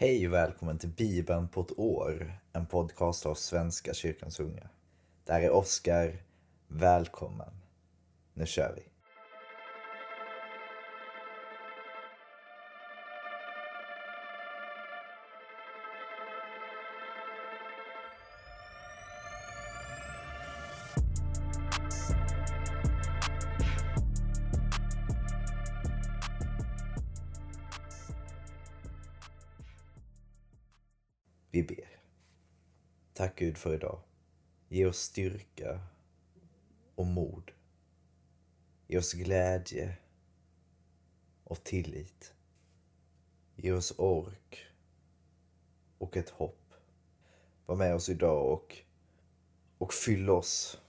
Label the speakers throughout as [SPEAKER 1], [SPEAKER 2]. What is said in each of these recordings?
[SPEAKER 1] Hej och välkommen till Bibeln på ett år, en podcast av Svenska kyrkans unga. Det här är Oskar. Välkommen. Nu kör vi. Vi ber. Tack Gud för idag. Ge oss styrka och mod. Ge oss glädje och tillit. Ge oss ork och ett hopp. Var med oss idag och, och fyll oss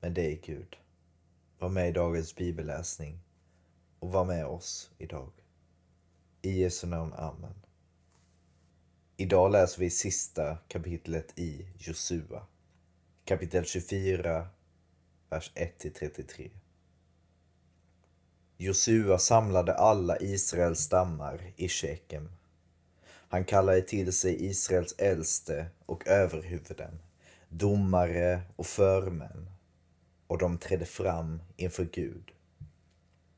[SPEAKER 1] med dig Gud. Var med i dagens bibelläsning och var med oss idag. I Jesu namn, Amen. Idag läser vi sista kapitlet i Josua. Kapitel 24, vers 1-33. Josua samlade alla Israels stammar i Shekem. Han kallade till sig Israels äldste och överhuvuden, domare och förmän, och de trädde fram inför Gud.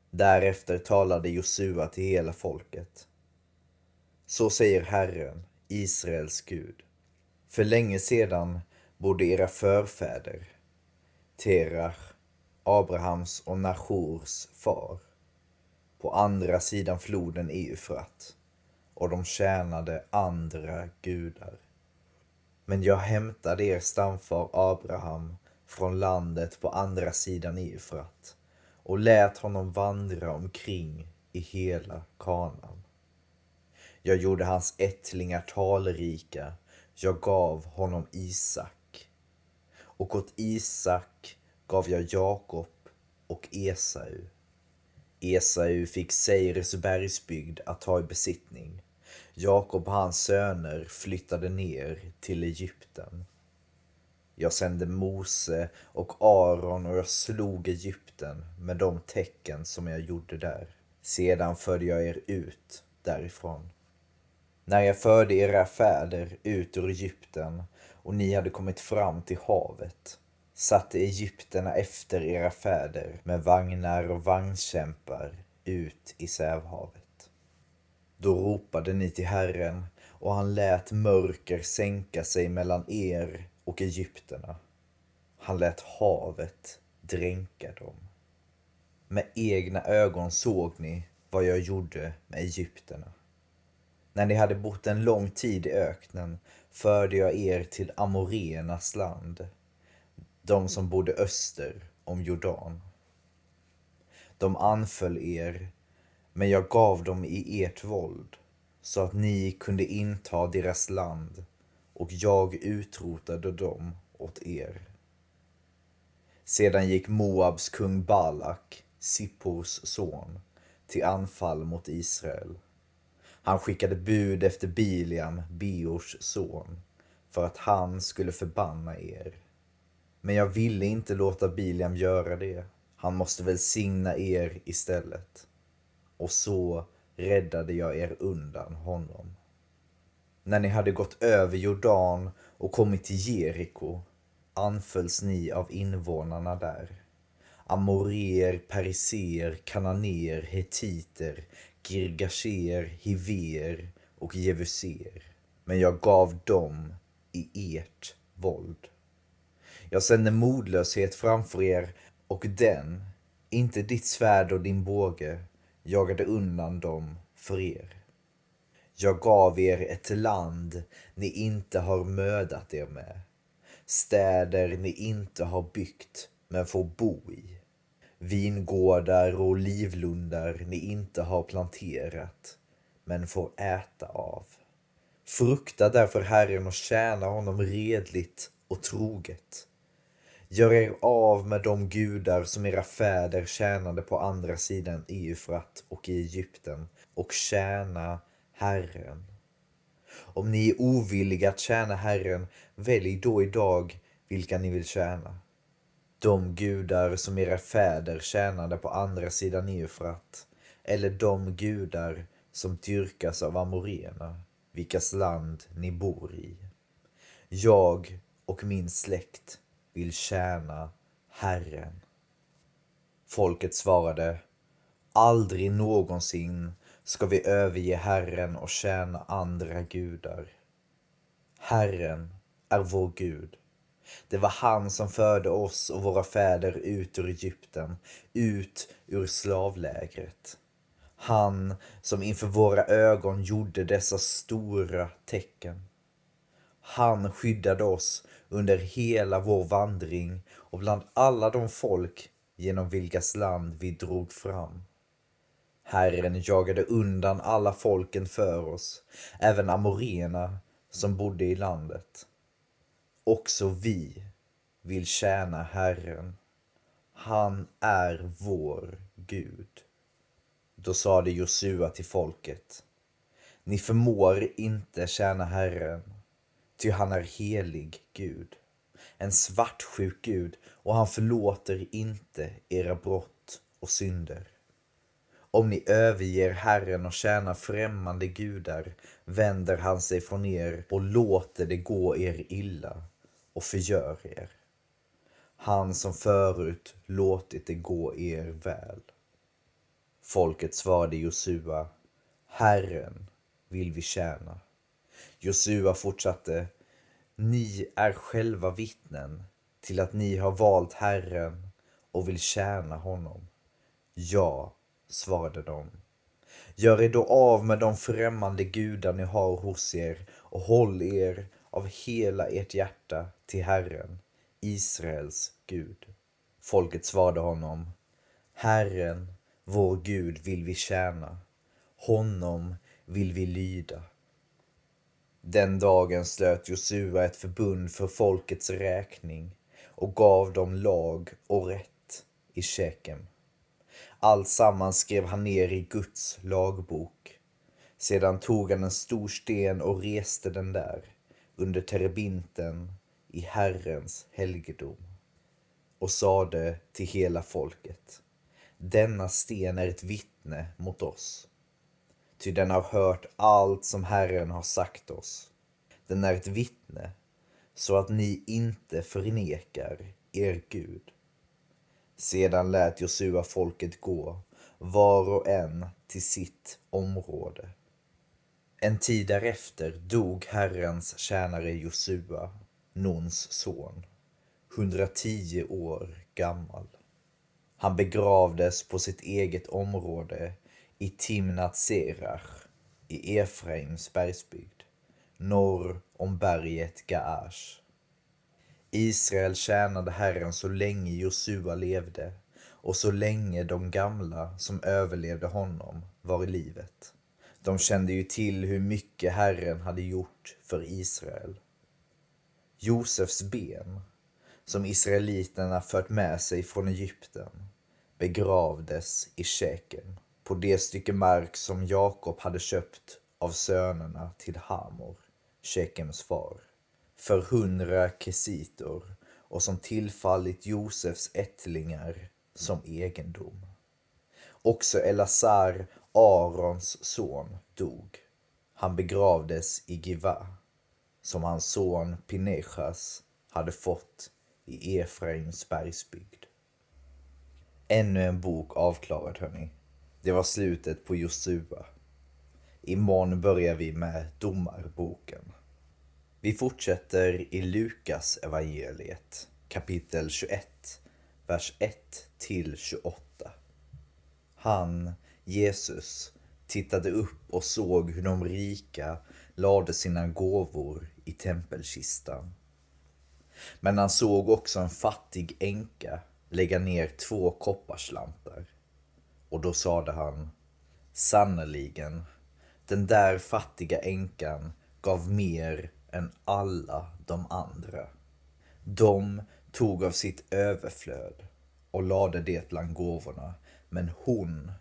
[SPEAKER 1] Därefter talade Josua till hela folket. Så säger Herren, Israels Gud. För länge sedan bodde era förfäder, Terach, Abrahams och Nachors far, på andra sidan floden Eufrat och de tjänade andra gudar. Men jag hämtade er stamfar Abraham från landet på andra sidan Eufrat och lät honom vandra omkring i hela Kanaan. Jag gjorde hans ättlingar talrika. Jag gav honom Isak. Och åt Isak gav jag Jakob och Esau. Esau fick Seires bergsbygd att ta i besittning. Jakob och hans söner flyttade ner till Egypten. Jag sände Mose och Aron och jag slog Egypten med de tecken som jag gjorde där. Sedan förde jag er ut därifrån. När jag förde era fäder ut ur Egypten och ni hade kommit fram till havet satte egyptierna efter era fäder med vagnar och vagnkämpar ut i Sävhavet. Då ropade ni till Herren och han lät mörker sänka sig mellan er och egyptierna. Han lät havet dränka dem. Med egna ögon såg ni vad jag gjorde med egyptierna. När ni hade bott en lång tid i öknen förde jag er till Amoreernas land, de som bodde öster om Jordan. De anföll er, men jag gav dem i ert våld så att ni kunde inta deras land och jag utrotade dem åt er. Sedan gick Moabs kung Balak, Sippors son, till anfall mot Israel. Han skickade bud efter Biliam, Beors son, för att han skulle förbanna er. Men jag ville inte låta Biliam göra det. Han måste välsigna er istället. Och så räddade jag er undan honom. När ni hade gått över Jordan och kommit till Jeriko anfölls ni av invånarna där. Amorer, periser, kananer, hetiter, girgasher, hiver och jevuser. Men jag gav dem i ert våld. Jag sände modlöshet framför er och den, inte ditt svärd och din båge, jagade undan dem för er. Jag gav er ett land ni inte har mödat er med, städer ni inte har byggt men får bo i vingårdar och olivlundar ni inte har planterat, men får äta av. Frukta därför Herren och tjäna honom redligt och troget. Gör er av med de gudar som era fäder tjänade på andra sidan Eufrat och i Egypten och tjäna Herren. Om ni är ovilliga att tjäna Herren, välj då idag vilka ni vill tjäna de gudar som era fäder tjänade på andra sidan Eufrat, eller de gudar som dyrkas av amorena, vilkas land ni bor i. Jag och min släkt vill tjäna Herren. Folket svarade, aldrig någonsin ska vi överge Herren och tjäna andra gudar. Herren är vår Gud. Det var han som förde oss och våra fäder ut ur Egypten, ut ur slavlägret. Han som inför våra ögon gjorde dessa stora tecken. Han skyddade oss under hela vår vandring och bland alla de folk genom vilkas land vi drog fram. Herren jagade undan alla folken för oss, även amorena som bodde i landet. Också vi vill tjäna Herren. Han är vår Gud. Då sade Josua till folket. Ni förmår inte tjäna Herren, ty han är helig Gud, en svartsjuk Gud och han förlåter inte era brott och synder. Om ni överger Herren och tjänar främmande gudar vänder han sig från er och låter det gå er illa och förgör er. Han som förut låtit det gå er väl. Folket svarade Josua, Herren vill vi tjäna. Josua fortsatte, ni är själva vittnen till att ni har valt Herren och vill tjäna honom. Ja, svarade de. Gör er då av med de främmande gudar ni har hos er och håll er av hela ert hjärta till Herren, Israels Gud. Folket svarade honom, Herren, vår Gud vill vi tjäna, honom vill vi lyda. Den dagen slöt Josua ett förbund för folkets räkning och gav dem lag och rätt i Shekem. Alltsammans skrev han ner i Guds lagbok. Sedan tog han en stor sten och reste den där under terebinten i Herrens helgedom och sade till hela folket. Denna sten är ett vittne mot oss. Ty den har hört allt som Herren har sagt oss. Den är ett vittne så att ni inte förnekar er Gud. Sedan lät Josua folket gå, var och en till sitt område. En tid därefter dog Herrens tjänare Josua, Nons son, 110 år gammal. Han begravdes på sitt eget område i Timnat Serach i Efraims bergsbygd, norr om berget Gaash. Israel tjänade Herren så länge Josua levde och så länge de gamla som överlevde honom var i livet. De kände ju till hur mycket Herren hade gjort för Israel. Josefs ben, som israeliterna fört med sig från Egypten, begravdes i Shekem, på det stycke mark som Jakob hade köpt av sönerna till Hamor, Shekems far, för hundra kesitor och som tillfallit Josefs ättlingar som egendom. Också Elazar Arons son dog. Han begravdes i Giva, som hans son Pinechas hade fått i Efraims bergsbygd. Ännu en bok avklarad hörni. Det var slutet på Josua. Imorgon börjar vi med Domarboken. Vi fortsätter i Lukas evangeliet kapitel 21, vers 1 till 28. Han Jesus tittade upp och såg hur de rika lade sina gåvor i tempelkistan. Men han såg också en fattig änka lägga ner två kopparslantar. Och då sade han, sannerligen, den där fattiga änkan gav mer än alla de andra. De tog av sitt överflöd och lade det bland gåvorna, men hon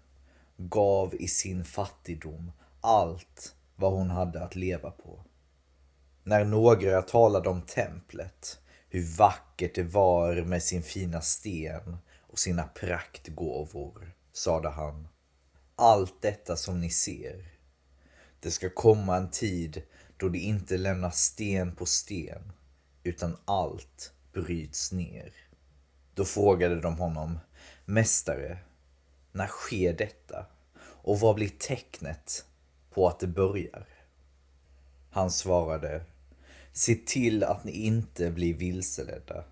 [SPEAKER 1] gav i sin fattigdom allt vad hon hade att leva på. När några talade om templet, hur vackert det var med sin fina sten och sina praktgåvor, sade han. Allt detta som ni ser, Det ska komma en tid då det inte lämnas sten på sten, utan allt bryts ner. Då frågade de honom, Mästare, när sker detta? Och vad blir tecknet på att det börjar? Han svarade, Se till att ni inte blir vilseledda.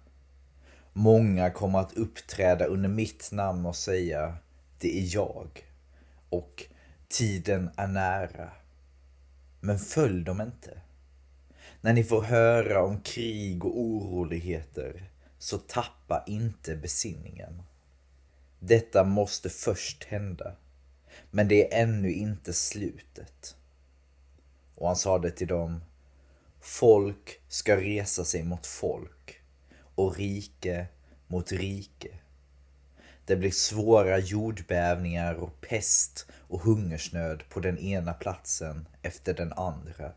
[SPEAKER 1] Många kommer att uppträda under mitt namn och säga, det är jag. Och tiden är nära. Men följ dem inte. När ni får höra om krig och oroligheter, så tappa inte besinningen. Detta måste först hända, men det är ännu inte slutet. Och han sade till dem, folk ska resa sig mot folk och rike mot rike. Det blir svåra jordbävningar och pest och hungersnöd på den ena platsen efter den andra.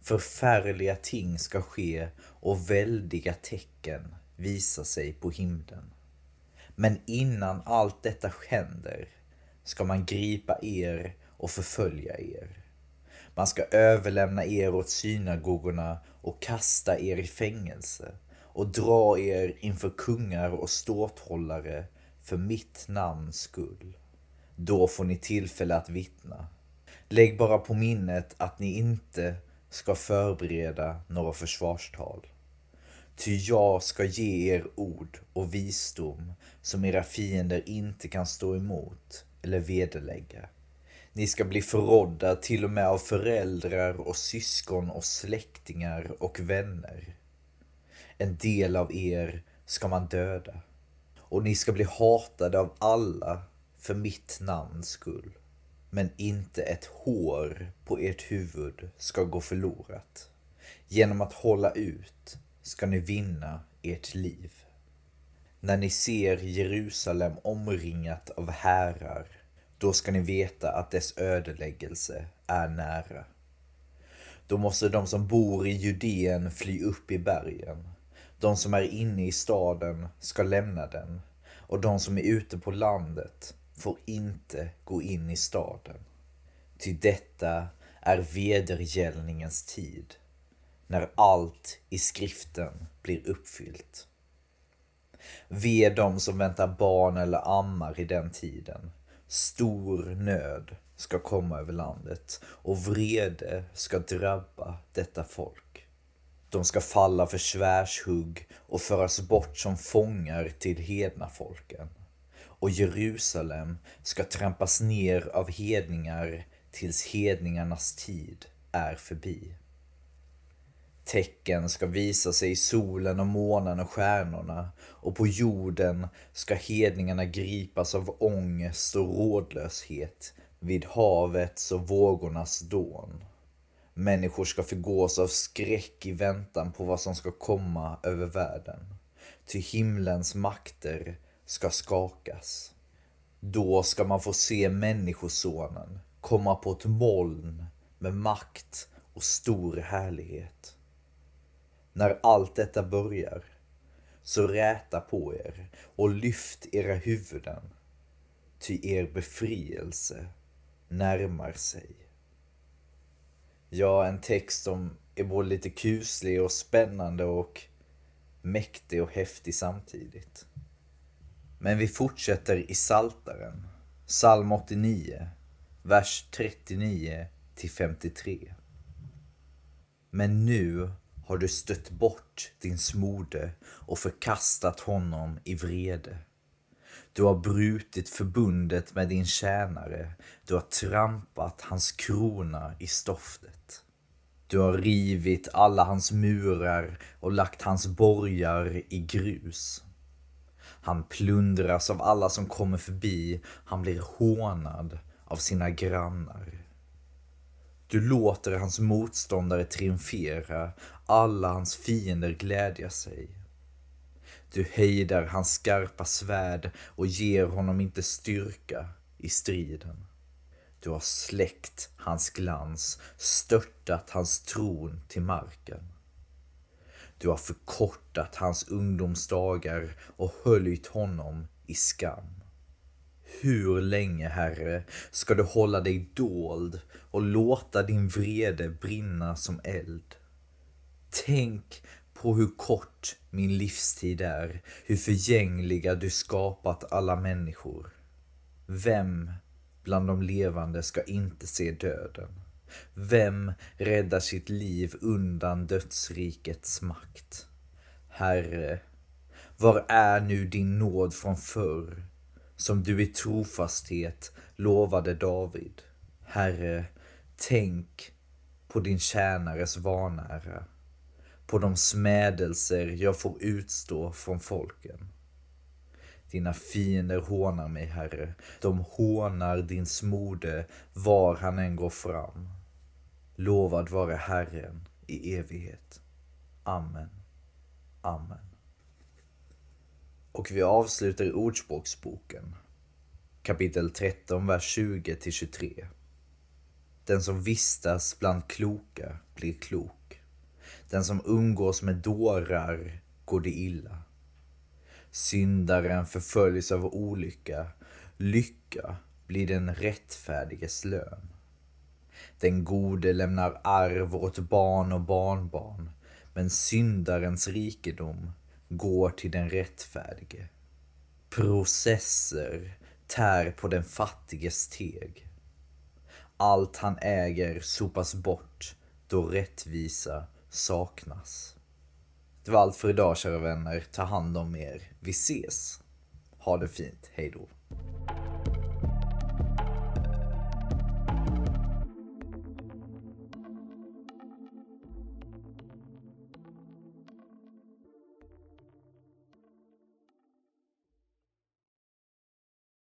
[SPEAKER 1] Förfärliga ting ska ske och väldiga tecken visa sig på himlen. Men innan allt detta händer ska man gripa er och förfölja er. Man ska överlämna er åt synagogorna och kasta er i fängelse och dra er inför kungar och ståthållare för mitt namns skull. Då får ni tillfälle att vittna. Lägg bara på minnet att ni inte ska förbereda några försvarstal. Ty jag ska ge er ord och visdom som era fiender inte kan stå emot eller vederlägga. Ni ska bli förrådda till och med av föräldrar och syskon och släktingar och vänner. En del av er ska man döda och ni ska bli hatade av alla för mitt namns skull. Men inte ett hår på ert huvud ska gå förlorat. Genom att hålla ut ska ni vinna ert liv. När ni ser Jerusalem omringat av härar, då ska ni veta att dess ödeläggelse är nära. Då måste de som bor i Judeen fly upp i bergen. De som är inne i staden ska lämna den och de som är ute på landet får inte gå in i staden. Ty detta är vedergällningens tid, när allt i skriften blir uppfyllt. Ve dem som väntar barn eller ammar i den tiden. Stor nöd ska komma över landet och vrede ska drabba detta folk. De ska falla för svärdshugg och föras bort som fångar till hedna folken och Jerusalem ska trampas ner av hedningar tills hedningarnas tid är förbi. Tecken ska visa sig i solen och månen och stjärnorna och på jorden ska hedningarna gripas av ångest och rådlöshet vid havets och vågornas dån. Människor ska förgås av skräck i väntan på vad som ska komma över världen. Ty himlens makter ska skakas. Då ska man få se Människosonen komma på ett moln med makt och stor härlighet. När allt detta börjar, så räta på er och lyft era huvuden, ty er befrielse närmar sig. Ja, en text som är både lite kuslig och spännande och mäktig och häftig samtidigt. Men vi fortsätter i Saltaren, psalm 89, vers 39 till 53. Men nu har du stött bort din smorde och förkastat honom i vrede. Du har brutit förbundet med din tjänare, du har trampat hans krona i stoftet. Du har rivit alla hans murar och lagt hans borgar i grus. Han plundras av alla som kommer förbi. Han blir hånad av sina grannar. Du låter hans motståndare triumfera, alla hans fiender glädja sig. Du hejdar hans skarpa svärd och ger honom inte styrka i striden. Du har släckt hans glans, störtat hans tron till marken. Du har förkortat hans ungdomsdagar och höljt honom i skam. Hur länge, Herre, ska du hålla dig dold och låta din vrede brinna som eld? Tänk på hur kort min livstid är, hur förgängliga du skapat alla människor. Vem bland de levande ska inte se döden? Vem räddar sitt liv undan dödsrikets makt? Herre, var är nu din nåd från förr, som du i trofasthet lovade David? Herre, tänk på din tjänares vanära, på de smädelser jag får utstå från folken. Dina fiender hånar mig, Herre. De hånar din smorde var han än går fram. Lovad vare Herren i evighet. Amen. Amen. Och vi avslutar i Ordspråksboken. Kapitel 13, vers 20 till 23. Den som vistas bland kloka blir klok. Den som umgås med dårar går det illa. Syndaren förföljs av olycka. Lycka blir den rättfärdiges lön. Den gode lämnar arv åt barn och barnbarn, men syndarens rikedom går till den rättfärdige. Processer tär på den fattiges teg. Allt han äger sopas bort då rättvisa saknas. Det var allt för idag kära vänner. Ta hand om er. Vi ses. Ha det fint. Hej då.